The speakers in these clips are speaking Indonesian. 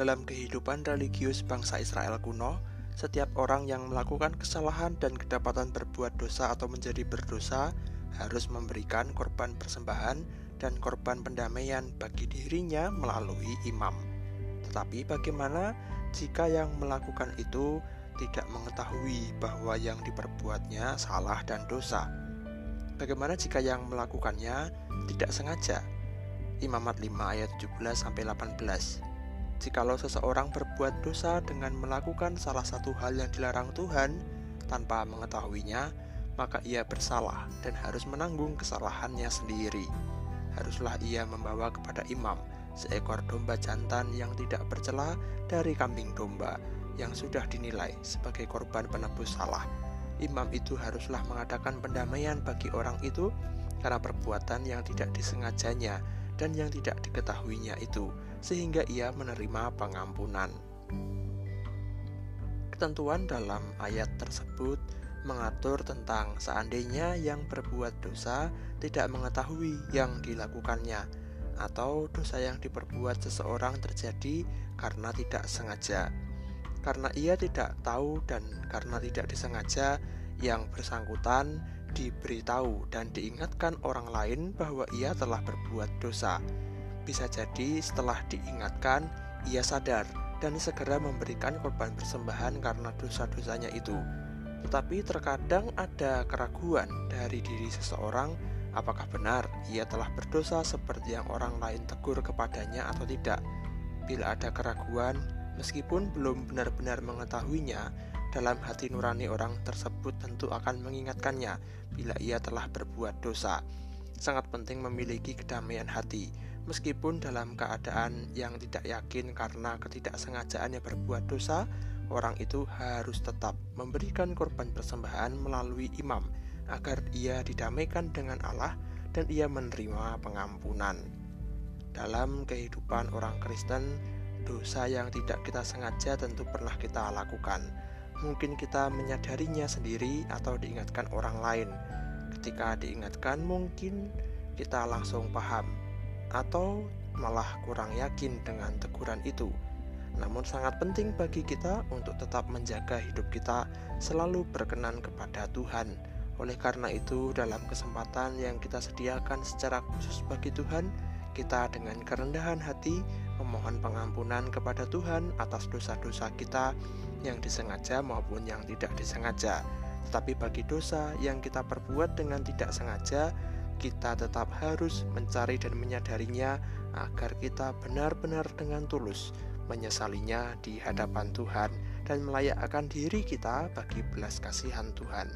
Dalam kehidupan religius bangsa Israel kuno, setiap orang yang melakukan kesalahan dan kedapatan berbuat dosa atau menjadi berdosa harus memberikan korban persembahan dan korban pendamaian bagi dirinya melalui imam. Tetapi bagaimana jika yang melakukan itu tidak mengetahui bahwa yang diperbuatnya salah dan dosa? Bagaimana jika yang melakukannya tidak sengaja? Imamat 5 ayat 17 sampai 18. Jikalau seseorang berbuat dosa dengan melakukan salah satu hal yang dilarang Tuhan tanpa mengetahuinya, maka ia bersalah dan harus menanggung kesalahannya sendiri. Haruslah ia membawa kepada imam seekor domba jantan yang tidak bercela dari kambing domba yang sudah dinilai sebagai korban penebus salah. Imam itu haruslah mengadakan pendamaian bagi orang itu karena perbuatan yang tidak disengajanya dan yang tidak diketahuinya itu, sehingga ia menerima pengampunan. Ketentuan dalam ayat tersebut mengatur tentang seandainya yang berbuat dosa tidak mengetahui yang dilakukannya, atau dosa yang diperbuat seseorang terjadi karena tidak sengaja. Karena ia tidak tahu dan karena tidak disengaja, yang bersangkutan diberitahu dan diingatkan orang lain bahwa ia telah berbuat dosa. Bisa jadi setelah diingatkan, ia sadar dan segera memberikan korban persembahan karena dosa-dosanya itu. Tetapi terkadang ada keraguan dari diri seseorang apakah benar ia telah berdosa seperti yang orang lain tegur kepadanya atau tidak. Bila ada keraguan, meskipun belum benar-benar mengetahuinya, dalam hati nurani orang tersebut tentu akan mengingatkannya bila ia telah berbuat dosa. Sangat penting memiliki kedamaian hati, meskipun dalam keadaan yang tidak yakin karena ketidaksengajaannya berbuat dosa, orang itu harus tetap memberikan korban persembahan melalui imam agar ia didamaikan dengan Allah dan ia menerima pengampunan. Dalam kehidupan orang Kristen, dosa yang tidak kita sengaja tentu pernah kita lakukan mungkin kita menyadarinya sendiri atau diingatkan orang lain. Ketika diingatkan, mungkin kita langsung paham, atau malah kurang yakin dengan teguran itu. Namun, sangat penting bagi kita untuk tetap menjaga hidup kita selalu berkenan kepada Tuhan. Oleh karena itu, dalam kesempatan yang kita sediakan secara khusus bagi Tuhan, kita dengan kerendahan hati memohon pengampunan kepada Tuhan atas dosa-dosa kita yang disengaja maupun yang tidak disengaja. Tetapi bagi dosa yang kita perbuat dengan tidak sengaja, kita tetap harus mencari dan menyadarinya agar kita benar-benar dengan tulus menyesalinya di hadapan Tuhan dan melayakkan diri kita bagi belas kasihan Tuhan.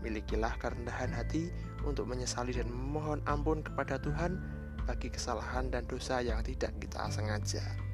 Milikilah kerendahan hati untuk menyesali dan memohon ampun kepada Tuhan bagi kesalahan dan dosa yang tidak kita sengaja.